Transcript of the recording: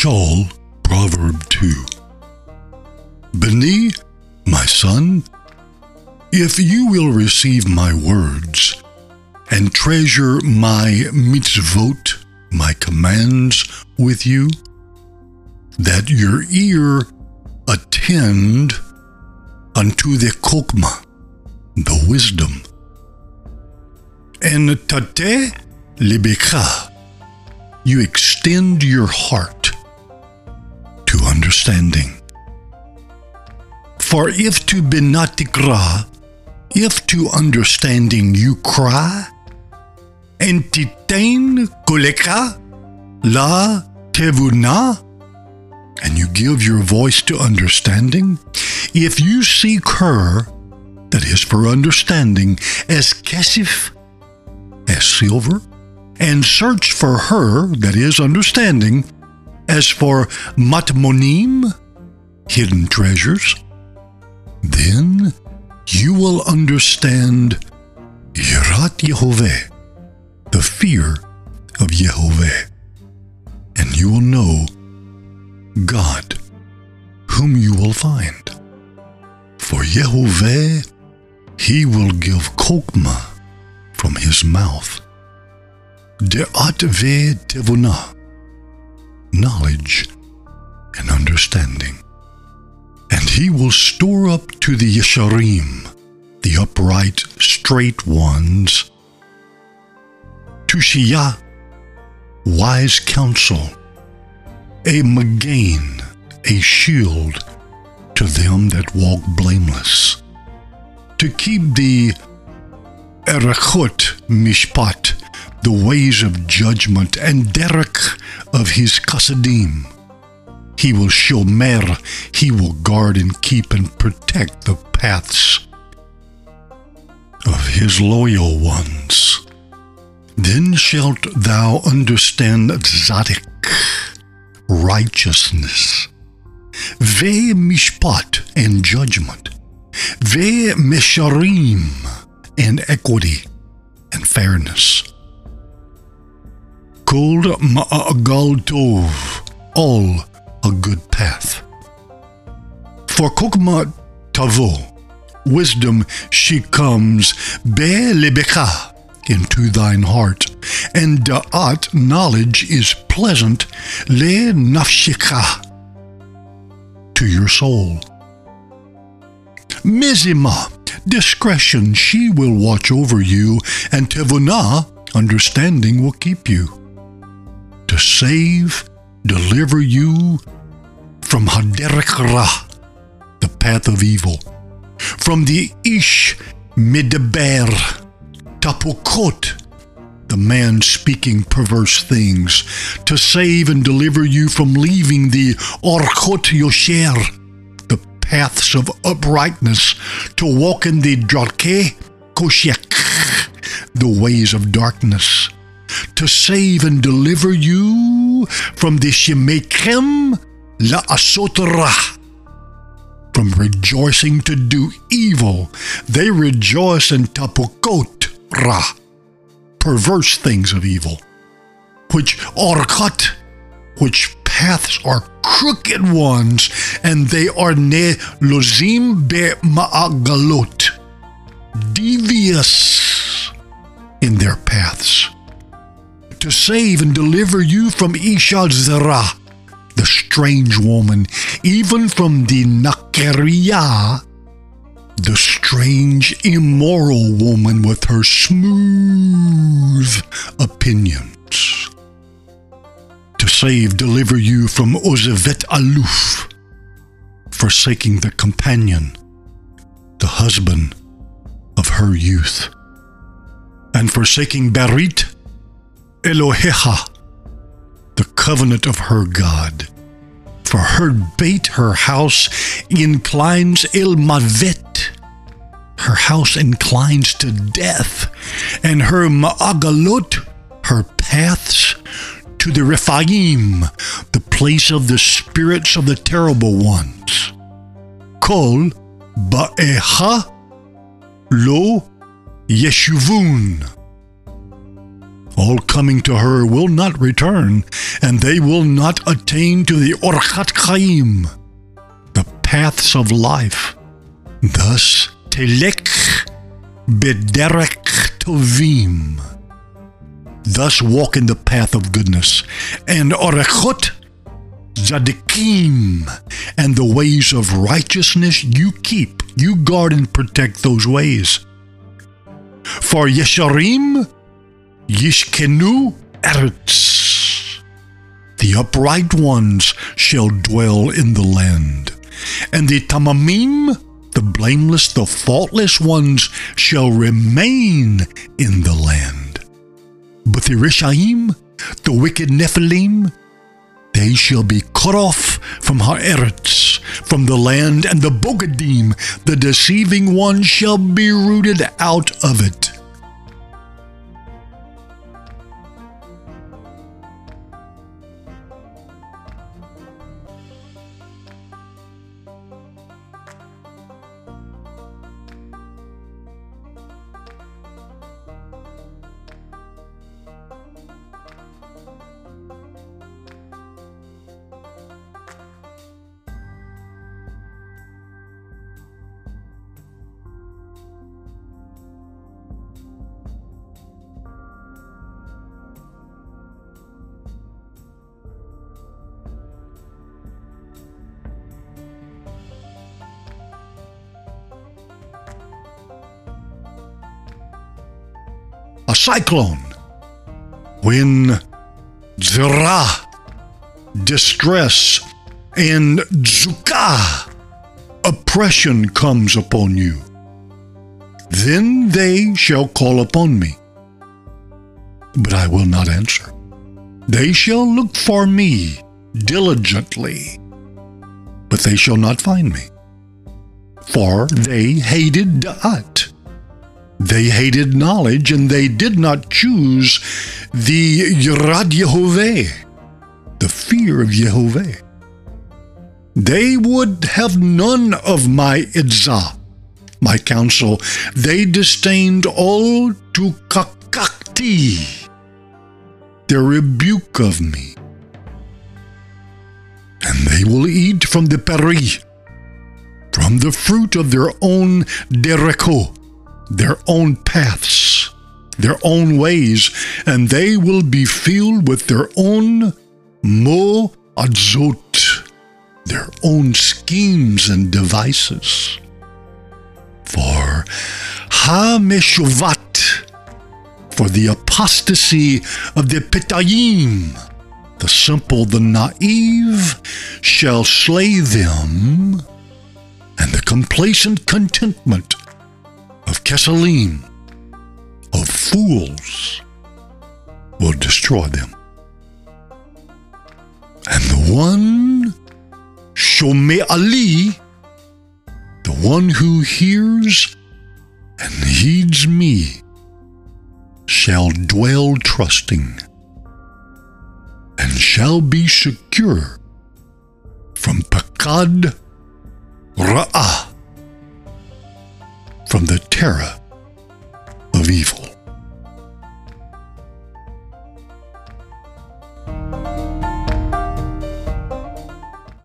Shaul, Proverb 2. Beni, my son, if you will receive my words and treasure my mitzvot, my commands with you, that your ear attend unto the kokma, the wisdom, and tate libeka, you extend your heart understanding. For if to benatikra, if to understanding you cry, and titain koleka, la tevuna, and you give your voice to understanding, if you seek her, that is for understanding, as kesif, as silver, and search for her, that is understanding, as for matmonim, hidden treasures, then you will understand Yirat Yehovah, the fear of Yehovah, and you will know God, whom you will find. For Yehovah, he will give kokma from his mouth. De'at ve knowledge and understanding. And he will store up to the Yesharim, the upright, straight ones, Tushiyah, wise counsel, a magain, a shield to them that walk blameless, to keep the erechot mishpat, the ways of judgment, and derek of his chasadim. He will shomer, he will guard and keep and protect the paths of his loyal ones. Then shalt thou understand tzaddik, righteousness, ve mishpat and judgment, ve mesharim and equity and fairness. Kol ma'agal tov, all a good path. For kokma tavo, wisdom she comes be lebeka into thine heart, and da'at knowledge is pleasant le nafshika to your soul. Mizima, discretion, she will watch over you, and tevuna, understanding, will keep you. To save, deliver you from Haderekra, the path of evil, from the Ish Midaber, Tapokot, the man speaking perverse things, to save and deliver you from leaving the Orkot Yosher, the paths of uprightness, to walk in the Drake Koshek, the ways of darkness, to save and deliver you from the Shemekrem La Asotra. From rejoicing to do evil, they rejoice in Tapokot Ra perverse things of evil, which are cut, which paths are crooked ones, and they are ne lozim be ma'agalot, devious in their paths. To save and deliver you from Isha Zerah, the strange woman, even from the Nakeriah, the strange, immoral woman with her smooth opinions. To save, deliver you from Ozevet Aluf, forsaking the companion, the husband of her youth, and forsaking Barit Eloheha, the covenant of her God. For her bait, her house inclines El Mavet. Her house inclines to death, and her Ma'agalot, her paths, to the Rephaim, the place of the spirits of the terrible ones. Kol Ba'eha Lo Yeshuvun. All coming to her will not return, and they will not attain to the Orchat Chaim, the paths of life. Thus, Telek Bederek Tovim. Thus walk in the path of goodness, and Orechot Zadikim, and the ways of righteousness you keep. You guard and protect those ways. For Yesharim, Yishkenu Eretz. The upright ones shall dwell in the land, and the Tamamim, the blameless, the faultless ones, shall remain in the land. But the Rishaim, the wicked Nephilim, they shall be cut off from Haaretz, from the land, and the Bogadim, the deceiving one, shall be rooted out of it. A cyclone. When zera, distress, and zuka, oppression comes upon you, then they shall call upon me, but I will not answer. They shall look for me diligently, but they shall not find me, for they hated Da'at they hated knowledge and they did not choose the Yerad Yehovah, the fear of Yehovah. They would have none of my idzah, my counsel. They disdained all to kakakti, their rebuke of me. And they will eat from the peri, from the fruit of their own dereko their own paths, their own ways, and they will be filled with their own mo adzot, their own schemes and devices. For ha meshuvat, for the apostasy of the pitayim, the simple, the naive, shall slay them, and the complacent contentment of Kesalim, of fools, will destroy them. And the one, Shome Ali, the one who hears and heeds me, shall dwell trusting and shall be secure from Pakad Ra'ah from the terror of evil.